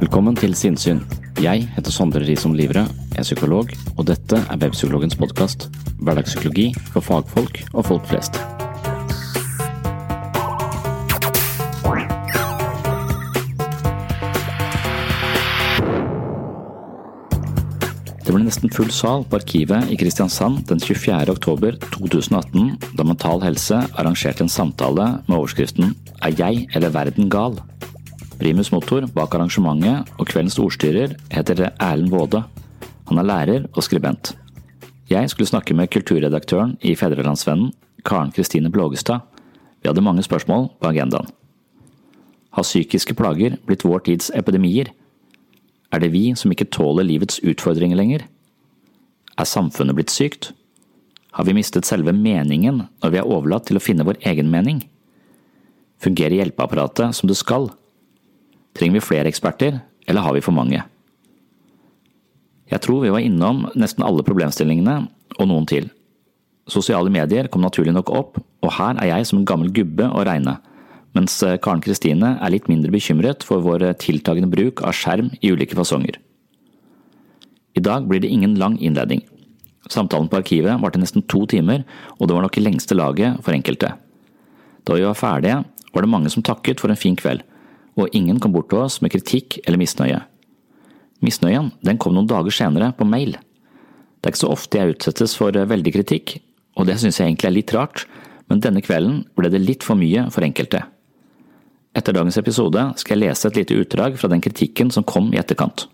Velkommen til Sinnsyn. Jeg heter Sondre Risom Livre, er psykolog, og dette er Webpsykologens podkast. Hverdagspsykologi for fagfolk og folk flest. Det ble nesten full sal på Arkivet i Kristiansand den 24. oktober 2018 da Mental Helse arrangerte en samtale med overskriften Er jeg eller verden gal? Primus motor bak arrangementet og kveldens ordstyrer heter Erlend Waade. Han er lærer og skribent. Jeg skulle snakke med kulturredaktøren i Fedrelandsvennen, Karen Kristine Blågestad. Vi hadde mange spørsmål på agendaen. Har psykiske plager blitt vår tids epidemier? Er det vi som ikke tåler livets utfordringer lenger? Er samfunnet blitt sykt? Har vi mistet selve meningen når vi er overlatt til å finne vår egen mening? Fungerer hjelpeapparatet som det skal? Trenger vi flere eksperter, eller har vi for mange? Jeg tror vi var innom nesten alle problemstillingene, og noen til. Sosiale medier kom naturlig nok opp, og her er jeg som en gammel gubbe å regne, mens Karen Kristine er litt mindre bekymret for vår tiltagende bruk av skjerm i ulike fasonger. I dag blir det ingen lang innledning. Samtalen på arkivet varte nesten to timer, og det var nok i lengste laget for enkelte. Da vi var ferdige, var det mange som takket for en fin kveld, og ingen kom bort til oss med kritikk eller misnøye. Misnøyen den kom noen dager senere på mail. Det er ikke så ofte jeg utsettes for veldig kritikk, og det synes jeg egentlig er litt rart, men denne kvelden ble det litt for mye for enkelte. Etter dagens episode skal jeg lese et lite utdrag fra den kritikken som kom i etterkant.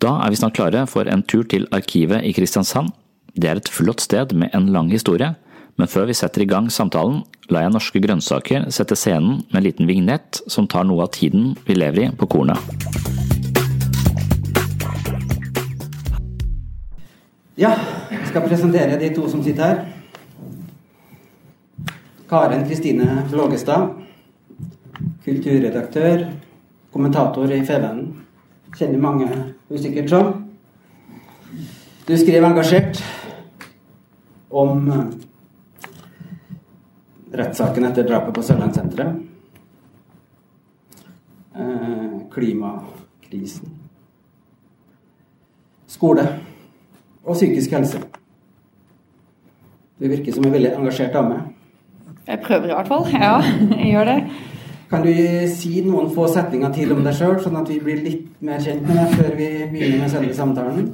Da er vi snart klare for en tur til Arkivet i Kristiansand. Det er et flott sted med en lang historie, men før vi setter i gang samtalen, lar jeg Norske Grønnsaker sette scenen med en liten vignett som tar noe av tiden vi lever i, på kornet. Ja, jeg skal presentere de to som sitter her. Karen Kristine Flågestad. Kulturredaktør, kommentator i Fevennen. Kjenner mange usikkert som. Du skriver engasjert om rettssaken etter drapet på Sørlandssenteret. Eh, klimakrisen. Skole. Og psykisk helse. Du virker som en veldig engasjert dame. Jeg prøver i hvert fall. Ja, jeg gjør det. Kan du si noen få setninger til om deg sjøl, sånn at vi blir litt mer kjent med deg før vi begynner med selve samtalen?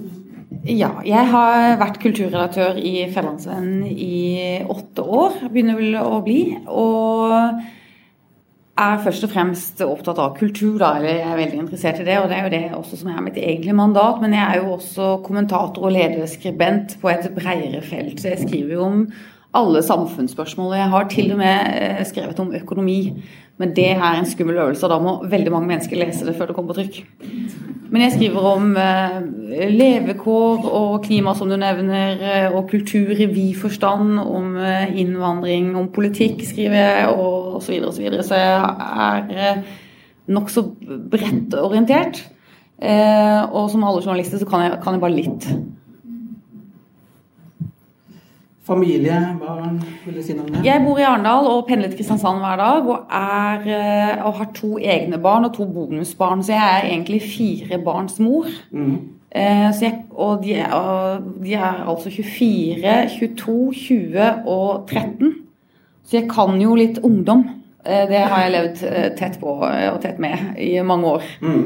Ja, jeg har vært kulturredaktør i Fjellandsvennen i åtte år, begynner vel å bli. Og er først og fremst opptatt av kultur, da, jeg er veldig interessert i det. Og det er jo det også som er mitt egentlige mandat. Men jeg er jo også kommentator og lederskribent på et bredere felt. Så jeg skriver jo om alle samfunnsspørsmål. Jeg har til og med skrevet om økonomi. Men det er en skummel øvelse, og da må veldig mange mennesker lese det før det kommer på trykk. Men jeg skriver om eh, levekår og klima, som du nevner, og kultur i vid forstand, om eh, innvandring, om politikk, skriver jeg, og osv. Så, videre, og så, jeg er eh, nokså bredt orientert. Eh, og som alle journalister så kan jeg, kan jeg bare litt. Familie, barn, vil du si noe om det? Jeg bor i Arendal og pendler til Kristiansand hver dag. Og, er, og, har to egne barn og to bonusbarn, så jeg er egentlig fire barns mor. Mm. Eh, jeg, og, de er, og, de er, altså 24, 22, 20 og 13. Så jeg kan jo litt ungdom. Eh, det har jeg levd eh, tett på og tett med i mange år. Mm.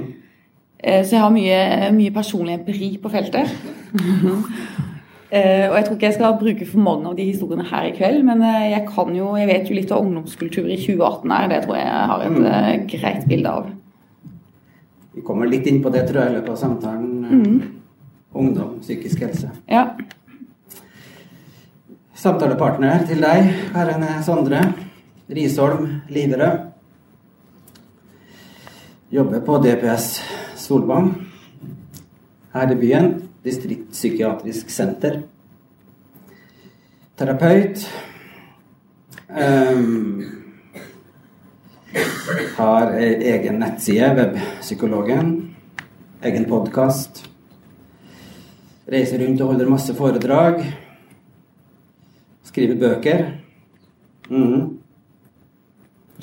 Eh, så jeg har mye, mye personlig empiri på feltet. Uh, og Jeg tror ikke jeg skal bruke for mange av de historiene her i kveld, men uh, jeg kan jo, jeg vet jo litt av ungdomskultur i 2018 her. Det tror jeg jeg har et uh, greit bilde av. Vi kommer litt inn på det, tror jeg, i løpet av samtalen. Mm. Ungdom, psykisk helse. Ja. Samtalepartner til deg, Karen Sondre Risholm Liverød. Jobber på DPS Solvang her i byen distriktspsykiatrisk senter. Terapeut. Um, har egen nettside, Webpsykologen. Egen podkast. Reiser rundt og holder masse foredrag. Skriver bøker. Mm.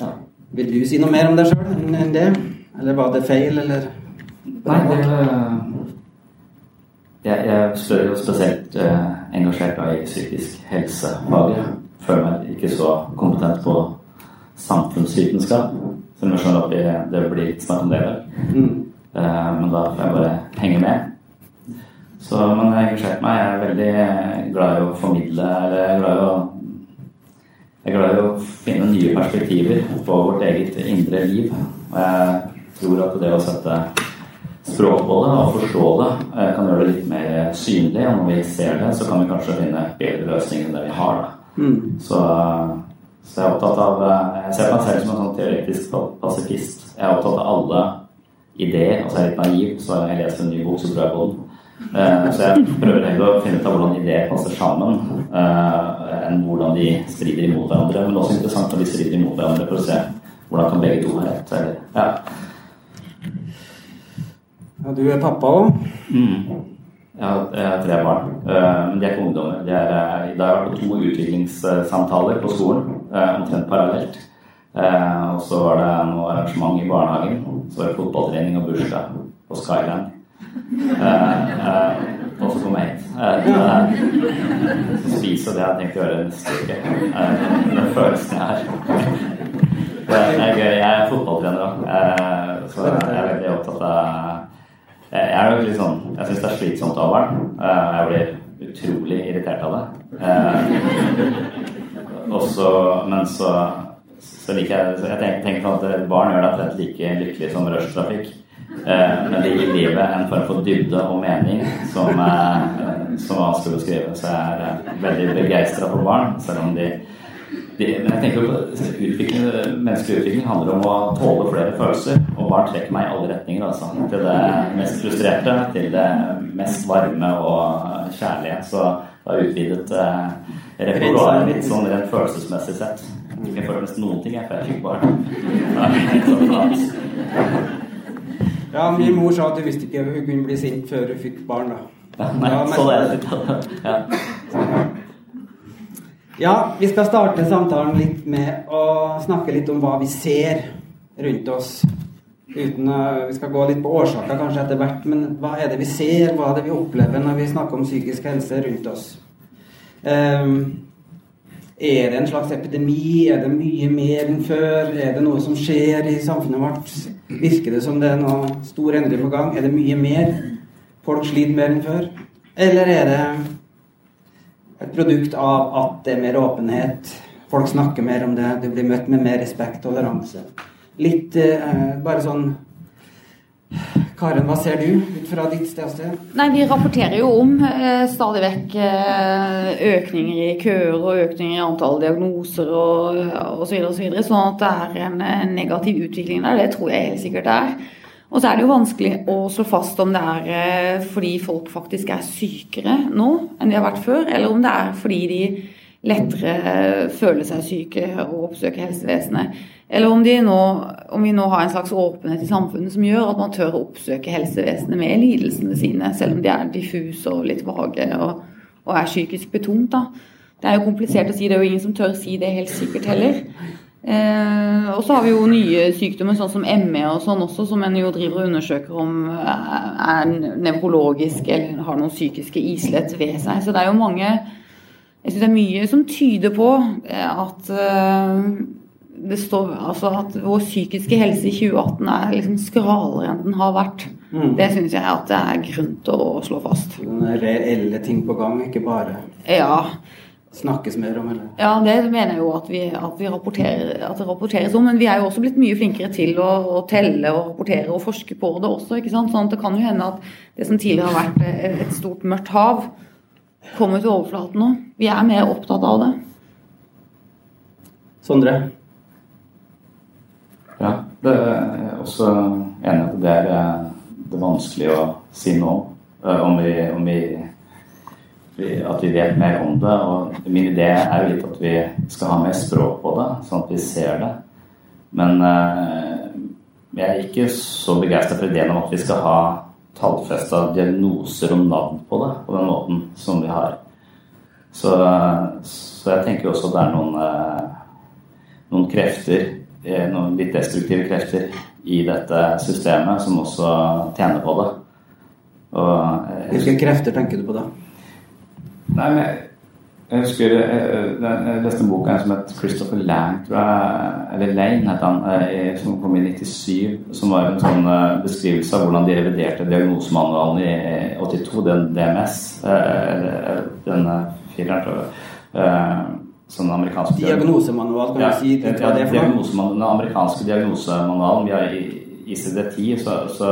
Ja. Vil du si noe mer om deg sjøl enn det, Eller var det feil, eller? Nei, det jeg, jeg er jo spesielt eh, engasjert i psykisk helsefaget. Føler meg ikke så kompetent på samfunnsvitenskap. Selv om jeg skjønner at det blir litt snakk om det i dag. Mm. Eh, men da får jeg bare henge med. Så, men jeg engasjert meg. Jeg er veldig glad i å formidle. Eller jeg er glad i å, glad i å finne nye perspektiver på vårt eget indre liv. Og jeg tror at det å sette språk på det og forstå det eh, kan gjøre det litt mer synlig. Og når vi ser det, så kan vi kanskje finne bedre løsninger enn det vi har. Mm. Så, så, jeg er opptatt av eh, Jeg ser meg selv som en sånn teoretisk pasifist. Jeg er opptatt av alle ideer. Altså jeg er litt naiv, så jeg leser en ny bok, så tror jeg på den. Eh, så jeg prøver heller å finne ut av hvordan ideer passer sammen, enn hvordan de strider imot hverandre. Men også interessant når de strider imot hverandre, for å se hvordan kan begge to ha rett. Eller, ja. Ja, du er pappa òg? Mm. Jeg har tre barn, men de er ikke ungdommer. De er, I dag har vært to utviklingssamtaler på skolen, omtrent parallelt. Og så var det noe arrangement i barnehagen. Så var det fotballtrening og bursdag på Skyland. Og så kom jeg hit. Spise det jeg tenkte tenkt å gjøre neste uke. Den følelsen jeg har. Det. Jeg er fotballtrener òg, så jeg er veldig opptatt av jeg er jo litt sånn Jeg syns det er slitsomt å ha barn. Jeg blir utrolig irritert av det. Også, men så, så liker jeg Jeg tenker, tenker at barn gjør deg omtrent like lykkelig som rushtrafikk. Men det gir livet en form for dybde og mening som, som er vanskelig å beskrive. Så jeg er veldig begeistra for barn, selv om de de, men jeg tenker på utvikling, Menneskelig utvikling handler om å tåle flere følelser. Og barn trekker meg i alle retninger. Altså. Til det mest frustrerte, til det mest varme og kjærlige. Så det har utvidet eh, repertoaret litt sånn rent følelsesmessig sett. Jeg føler nesten noen ting, jeg, for jeg fikk barn. Ja, min mor sa at hun visste ikke hun kunne bli sint før hun fikk barn. da. Ja, nei, sånn er det. Ja. Ja, vi skal starte samtalen litt med å snakke litt om hva vi ser rundt oss. Uten Vi skal gå litt på årsaker kanskje etter hvert, men hva er det vi ser, hva er det vi opplever når vi snakker om psykisk helse rundt oss? Um, er det en slags epidemi? Er det mye mer enn før? Er det noe som skjer i samfunnet vårt? Virker det som det er noe stor endring på gang? Er det mye mer? Folk sliter mer enn før? Eller er det et produkt av at det er mer åpenhet. Folk snakker mer om det. Du blir møtt med mer respekt og toleranse. Litt eh, bare sånn Karen, hva ser du ut fra ditt stedsted? Nei, Vi rapporterer jo om eh, stadig vekk eh, økninger i køer og økninger i antall diagnoser og osv. Så videre, så sånn at det er en negativ utvikling der. Det tror jeg helt sikkert det er. Og så er det jo vanskelig å slå fast om det er eh, fordi folk faktisk er sykere nå enn de har vært før, eller om det er fordi de lettere eh, føler seg syke og oppsøker helsevesenet. Eller om, nå, om, vi nå har en slags åpenhet i samfunnet som gjør at man tør å oppsøke helsevesenet med lidelsene sine, selv om de er diffuse og litt vage og, og er psykisk betont. Da. Det er jo komplisert å si, det er jo ingen som tør si det helt sikkert heller. Eh, og så har vi jo nye sykdommer, sånn som ME og sånn også, som en jo driver og undersøker om er nevrologisk eller har noen psykiske islett ved seg. Så det er jo mange Jeg syns det er mye som tyder på eh, at eh, det står altså at vår psykiske helse i 2018 er liksom skralere enn den har vært. Mm. Det syns jeg at det er grunn til å slå fast. Reelle ting på gang, ikke bare Ja snakkes mer om? Eller? Ja, det mener jeg jo at, vi, at, vi rapporterer, at, det rapporteres om. Men vi er jo også blitt mye flinkere til å, å, telle og rapportere og forske på det også. ikke sant? Sånn at det kan jo hende at det som tidligere har vært et stort mørkt hav, kommer til overflaten nå. Vi er mer opptatt av det. Sondre? Ja, det er også enig at det er, det er vanskelig å si nå eh, om vi, om vi at vi vet mer om det. Og min idé er jo litt at vi skal ha mer språk på det, sånn at vi ser det. Men uh, jeg er ikke så begeistra for ideen om at vi skal ha tallfesta diagnoser og navn på det på den måten som vi har. Så, så jeg tenker også at det er noen, uh, noen krefter, eh, noen litt destruktive krefter i dette systemet som også tjener på det. Og, eh, Hvilke krefter tenker du på da? Nei, men jeg, husker jeg, jeg, jeg leste en bok som het Christopher Lang, tror jeg, eller Lane het han, eh, som kom i 97, som var en sånn eh, beskrivelse av hvordan de reviderte diagnosemanualen i 82, den DMS, eh, eller den fireren, jeg. Eh, Sånn amerikansk Diagnosemanual, kan ja, du si hva ja, det er for noe? Den amerikanske diagnosemanualen vi har ICD-10, så, så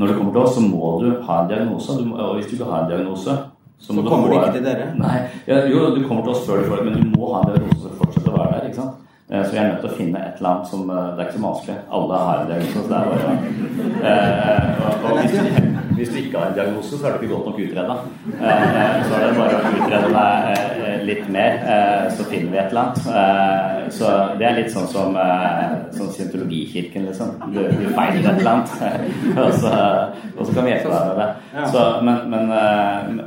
når det kommer til oss, så må du ha en diagnose. Og hvis du ikke har en diagnose så, Så kommer du ikke til dere? Nei, ja, jo, du kommer til oss før du får det, men du må ha en diagnose for å fortsette å være der. ikke sant? Eh, Så jeg er nødt til å finne et eller annet som eh, Det er ikke så vanskelig. Alle har en diagnose. så Det er bare, eh, og, og du, hvis du ikke har en diagnose, så er du ikke godt nok utreda. Eh, så er det bare å utrede deg eh, litt mer, eh, så finner vi et eller annet. Så det er litt sånn som sånn scientologikirken, liksom. Du, du feiler et eller annet, og, så, og så kan vi hjelpe deg med det. Så, men, men,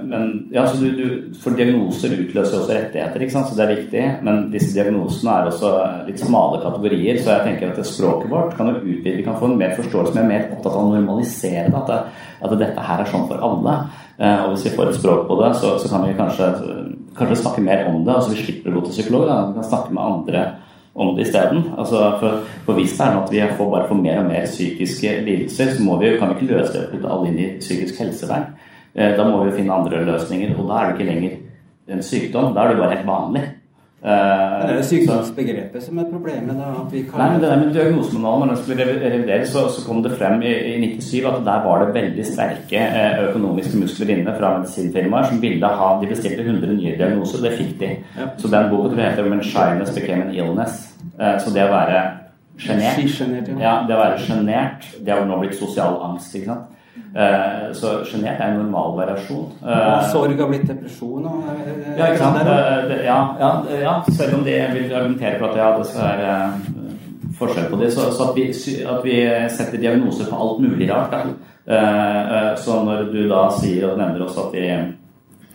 men ja, så du, du, For diagnoser utløser også rettigheter, ikke sant? så det er viktig. Men disse diagnosene er også litt smale kategorier, så jeg tenker at språket vårt kan jo utvide. Vi kan få en mer forståelse, men jeg er mer opptatt av å normalisere det. At, det, dette her er sånn for alle. Eh, Og hvis vi får et språk på det, så, så kan vi kanskje, kanskje snakke mer om det. altså Vi slipper å gå til psykolog, da. vi kan snakke med andre om det isteden. Altså, for, for hvis det er noe at vi får bare får mer og mer psykiske lidelser, så vi, kan vi ikke løse det putte alle inn i psykisk helsevern. Eh, Da må vi finne andre løsninger, og da er det ikke lenger en sykdom. Da er det bare helt vanlig. Eh, Det er jo sykdomsbegrepet som er problemet. da, at vi kan... Nei, men det der med diagnosemanualen, når den skulle rev- revideres, så, så kom det frem i, i 97 at der var det veldig sterke eh, økonomiske muskler inne fra medisinfirmaer som ville ha De bestilte 100 nye diagnoser, og det fikk de. Så den boka tror jeg heter 'When Shyness Became an Illness'. Eh, så det å være sjenert ja. ja, det å være sjenert, det har nå blitt sosial angst, ikke sant. Eh, så sjenert er en normal variasjon. Og Eh, sorg har blitt depresjon. Og, eh, ja, ikke sant? Eh, det- Ja, ja, ja, selv om de vil argumentere for at ja, det eh, forskjell på det, så, så at, vi, at vi setter diagnoser på alt mulig rart. Da. Så når du da sier og nevner også at vi,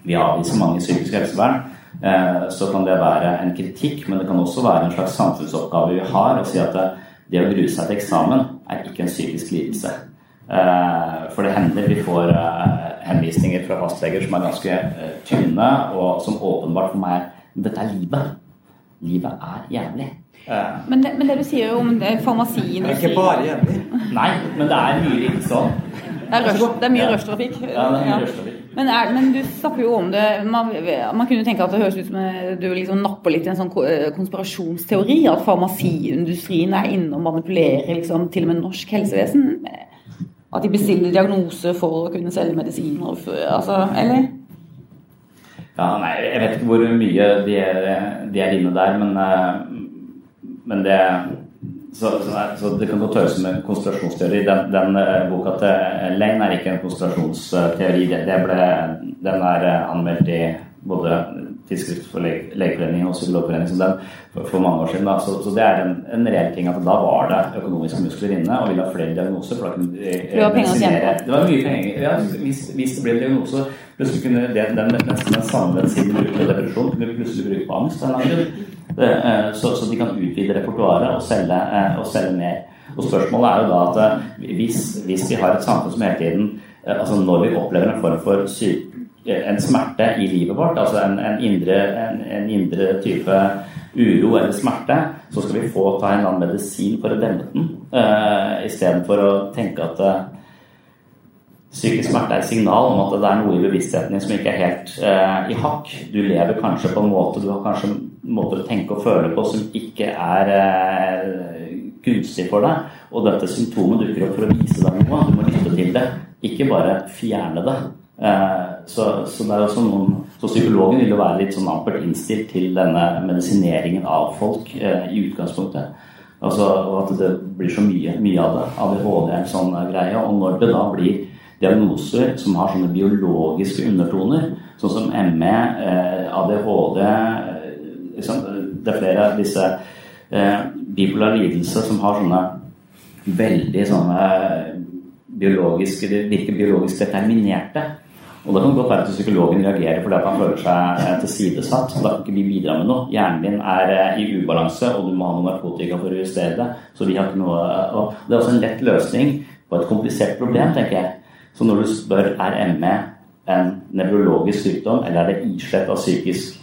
vi avviser mange i psykisk helsevern, så kan det være en kritikk, men det kan også være en slags samfunnsoppgave vi har å si at det, det å grue seg til eksamen er ikke en psykisk lidelse. Eh, For det hender vi får eh, henvisninger fra fastleger som er ganske eh, tynne, og som åpenbart for meg er Dette er livet. Livet er jævlig. Men det, men det du sier om det, Det er ikke bare jævlig. Nei, men det er mye lidelse sånn. Det er, rush, det er mye rushtrafikk. Ja, det er mye rushtrafikk. Men, er, men du snakker jo om det man, man kunne tenke at det høres ut som du liksom napper litt i en sånn konspirasjonsteori. At farmasiindustrien er inne og manipulerer liksom, til og med norsk helsevesen. At de bestiller diagnoser for å kunne selge medisiner. Altså, eller? Ja, nei, jeg vet ikke hvor mye de er, de er inne der, men, eh, men det så, så, så det kan godt høres som en konsentrasjonsteori. Den, den eh, boka til Lane er ikke en konsentrasjonsteori. Det, det ble, den er eh, anmeldt i både Tidsskrift for Lege- Legeforeningen og Psykologforeningen som den, for, for mange år siden. Da. Så, så det er en, en reell ting at da var det økonomiske muskler inne og ville ha flere diagnoser. For da kunne de, eh, på. medisinere- Det var mye penger. Ja, hvis, hvis det ble diagnose, plutselig kunne det, den, nesten den samme medisinen bruke på depresjon, kunne vi plutselig bruke på angst. eh, så, så de kan utvide repertoaret og selge, eh, og selge mer. Og spørsmålet er jo da at hvis, hvis vi har et samfunn som hele tiden Altså når vi opplever en form for syk, eh, en smerte i livet vårt, altså en, en, indre, en, en indre type uro eller smerte, så skal vi få ta en eller annen medisin for å dempe den, uh, istedenfor å tenke at uh, Psykisk smerte er et signal om at det er noe i bevisstheten din som ikke er helt uh, i hakk. Du lever kanskje på en måte, du har kanskje måter å tenke og føle på som ikke er uh, gunstig for deg. Og dette symptomet dukker opp for å vise deg noe. Du må lytte til det, ikke bare fjerne det. Eh, så, så det er også noen Så psykologen vil jo være litt sånn ampert innstilt til denne medisineringen av folk eh, i utgangspunktet. Altså, at det blir så mye, mye av det. ADHD er en sånn greie. Og når det da blir diagnoser som har sånne biologiske undertoner, sånn som ME, eh, ADHD eh, liksom, Det er flere av disse eh, bipolar lidelse som har sånne veldig sånne biologiske De virker biologisk determinerte. Og da kan det godt være at psykologen reagerer fordi han føler seg eh, tilsidesatt. Da kan ikke vi bidra med noe. Hjernen din er eh, i ubalanse, og du må ha noe narkotika for å justere det. Så vi har ikke noe og Det er også en lett løsning på et komplisert problem, tenker jeg. Så når du spør er ME en nevrologisk sykdom, eller er det islett av psykisk,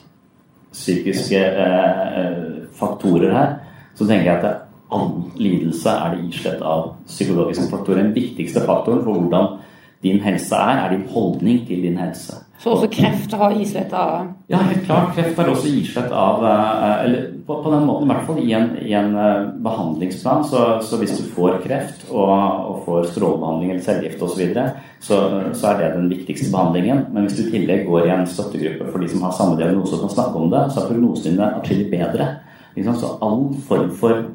psykiske eh, faktorer her, så tenker jeg at all lidelse er det islett av psykologiske faktorer. Den viktigste faktoren for hvordan din helse er, er din holdning til din helse. Så også kreft har islett av Ja, helt klart. Kreft har også islett av eh, Eller på, på, den måten, i hvert fall i en, i en eh, behandlingsplan. Så, så, hvis du får kreft og, og får strålebehandling eller cellegift osv., så, videre, så så er det den viktigste behandlingen. Men hvis du i tillegg går i en støttegruppe for de som har samme diagnose og kan snakke om det, så er prognosene din atskillig bedre. Så all form for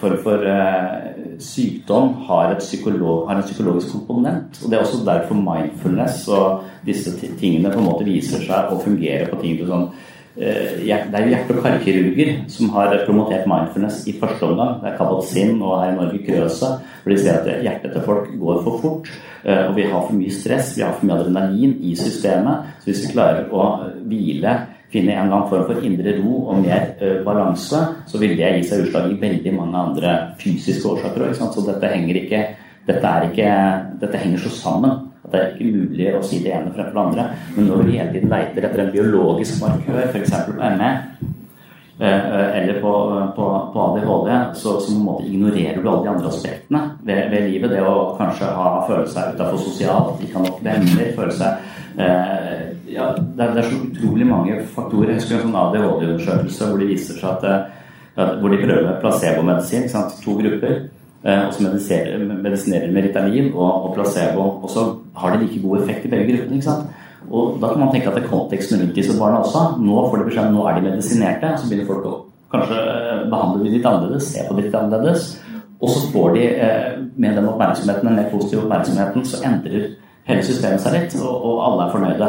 form for uh, sykdom har, psykolog, har, en psykologisk komponent. og Det er også derfor mindfulness og disse tingene på en måte viser seg å fungere på ting sånn uh, Det er hjerte- og karkirurger som har promotert mindfulness i første omgang. Det er Kabat-Zinn og her i Norge Krøse. For de ser at hjertet til folk går for fort. Og vi har for mye stress, vi har for mye adrenalin i systemet. Så hvis vi klarer å hvile finne en eller annen form for indre ro og mer balanse, så vil det gi seg utslag i veldig mange andre fysiske årsaker òg. Så dette henger ikke dette, ikke dette, henger så sammen at det er ikke mulig å si det ene fremfor det andre. Men når du hele tiden leiter etter en biologisk markør, f.eks. på ME, eller på, på, på ADHD, så, så ignorerer du alle de andre aspektene ved, ved livet. Det å kanskje ha, føle seg utafor sosialt, ikke ha nok venner, føle seg eh, ja, det, er, det, er, så utrolig mange faktorer. Jeg husker en sånn ADHD-undersøkelse hvor de viser seg at, at eh, hvor de prøver med placebomedisin. To grupper. Eh, og så medisinerer, med Ritalin og, og, placebo. Og så har det like god effekt i begge gruppene. ikke sant? Og Da kan man tenke at det er konteksten rundt disse barna også. Nå får de beskjed nå er de medisinerte. Så begynner folk å kanskje eh, behandle de litt annerledes, se på de litt annerledes. Og så får de, med den oppmerksomheten, den mer positive oppmerksomheten, så endrer hele systemet seg litt, og, og alle er fornøyde.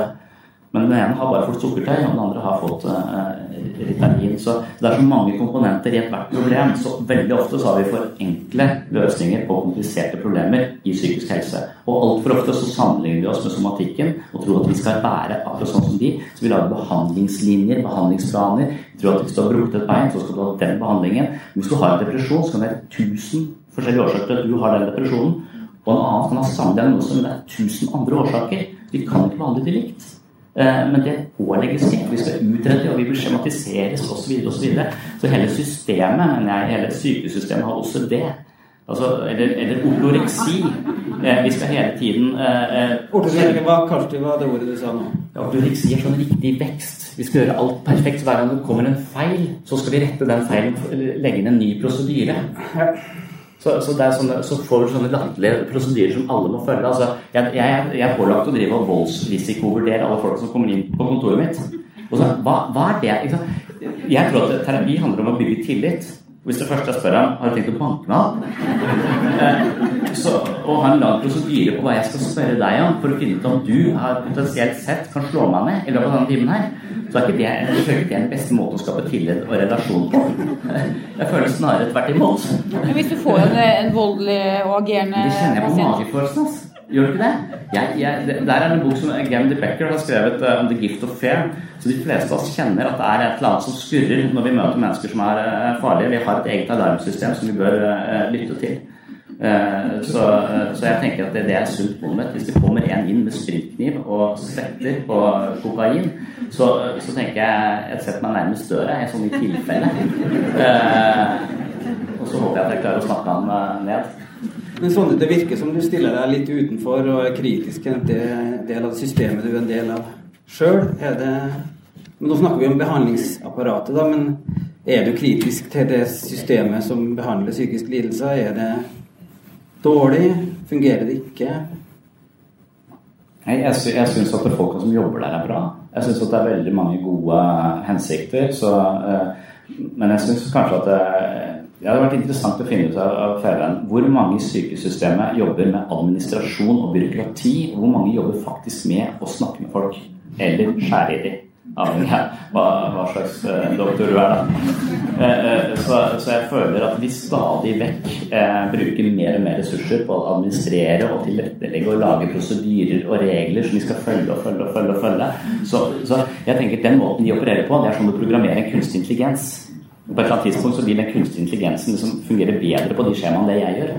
Men den ene har bare fått sukkertøy, og den andre har fått uh, Ritalin. Så det er så mange komponenter i ethvert problem. Så veldig ofte så har vi for enkle løsninger på kompliserte problemer i psykisk helse. Og altfor ofte så sammenligner vi oss med somatikken og tror at vi skal være akkurat sånn som de. Så vi lager behandlingslinjer, behandlingsplaner. Vi tror at hvis du har brukket et bein, så skal du ha den behandlingen. Hvis du har en depresjon, så kan det være tusen forskjellige årsaker til at du har den depresjonen. Og en annen kan ha samme diagnose, men det er tusen andre årsaker. Vi kan ikke behandle de likt. Eh, men det pålegges ting. Vi skal utrede, og vi vil skjematiseres osv. Så, videre, og så, så hele systemet, men jeg, hele sykehussystemet har også det. Altså, eller, eller ortoreksi. Eh, vi skal hele tiden eh, eh Ortoreksi, hva kalte du det ordet du sa nå? Ortoreksi er sånn riktig vekst. Vi skal gjøre alt perfekt. Hver gang det kommer en feil, så skal vi rette den feilen, legge inn en ny prosedyre. Så, så, sånne, så, får du sånne latterlige prosedyrer som alle må følge. Altså, jeg, jeg, jeg, er pålagt å drive og voldsrisikovurdere alle folk som kommer inn på kontoret mitt. Og så, hva, hva er det? Jeg tror at terapi handler om å bygge tillit. Hvis det første jeg spør ham har du tenkt å banke meg eh, så, og han lager prosedyre på hva jeg skal spørre deg om for å finne ut om du har potensielt sett kan slå meg ned i løpet av denne timen her, så er ikke det, jeg føler ikke det er den beste måten å skape tillit og relasjon på. Jeg føler snarere tvert imot. Men hvis du får en, en voldelig og agerende Det kjenner jeg på magefølelsen. Gjør du ikke det? Jeg, jeg, der er en bok som Gavin de Becker har skrevet uh, om The Gift of Fair. Så de fleste av oss kjenner at det er et eller annet som skurrer når vi møter mennesker som er uh, farlige. Vi har et eget alarmsystem som vi bør uh, lytte til. Så, så, jeg tenker at det, det er sunt bondet. Hvis det kommer en inn med sprintkniv og svetter på kokain, så, så tenker jeg jeg setter meg nærmest døra i sånn i tilfelle. Og så håper jeg at jeg klarer å snakke han ned. Men sånn, det virker som du stiller deg litt utenfor og er kritisk til en del av systemet du er en del av sjøl. Nå snakker vi om behandlingsapparatet, da, men er du kritisk til det systemet som behandler psykisk lidelse? Er det dårlig? Fungerer det ikke? Nei, jeg, sy jeg syns at folka som jobber der, er bra. Jeg syns at det er veldig mange gode hensikter. Så, uh, men jeg syns kanskje at det, det hadde vært interessant å finne ut av Fæland, hvor mange i sykehussystemet jobber med administrasjon og byråkrati, og hvor mange jobber faktisk med å snakke med folk eller skjære i dem. Avhengig av hva, hva slags eh, doktor du er, da. Eh, eh, så, så, jeg føler at vi stadig vekk bruker mer og mer ressurser på å administrere og tilrettelegge og lage prosedyrer og regler som vi skal følge og følge og følge. og følge. Så, så jeg tenker at den måten de opererer på, det er som å programmere en kunstig intelligens. På et eller annet tidspunkt så vil den kunstige intelligensen liksom fungere bedre på de skjemaene enn det jeg gjør.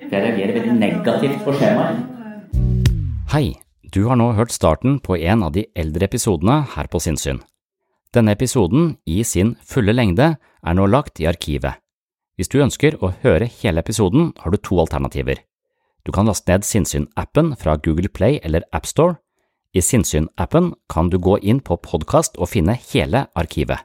Jeg reagerer veldig negativt på skjemaer. Hei, du har nå hørt starten på en av de eldre episodene her på Sinnsyn. Denne episoden, i sin fulle lengde, er nå lagt i arkivet. Hvis du ønsker å høre hele episoden, har du to alternativer. Du kan laste ned Sinnsyn-appen fra Google Play eller AppStore. I Sinnsyn-appen kan du gå inn på podkast og finne hele arkivet.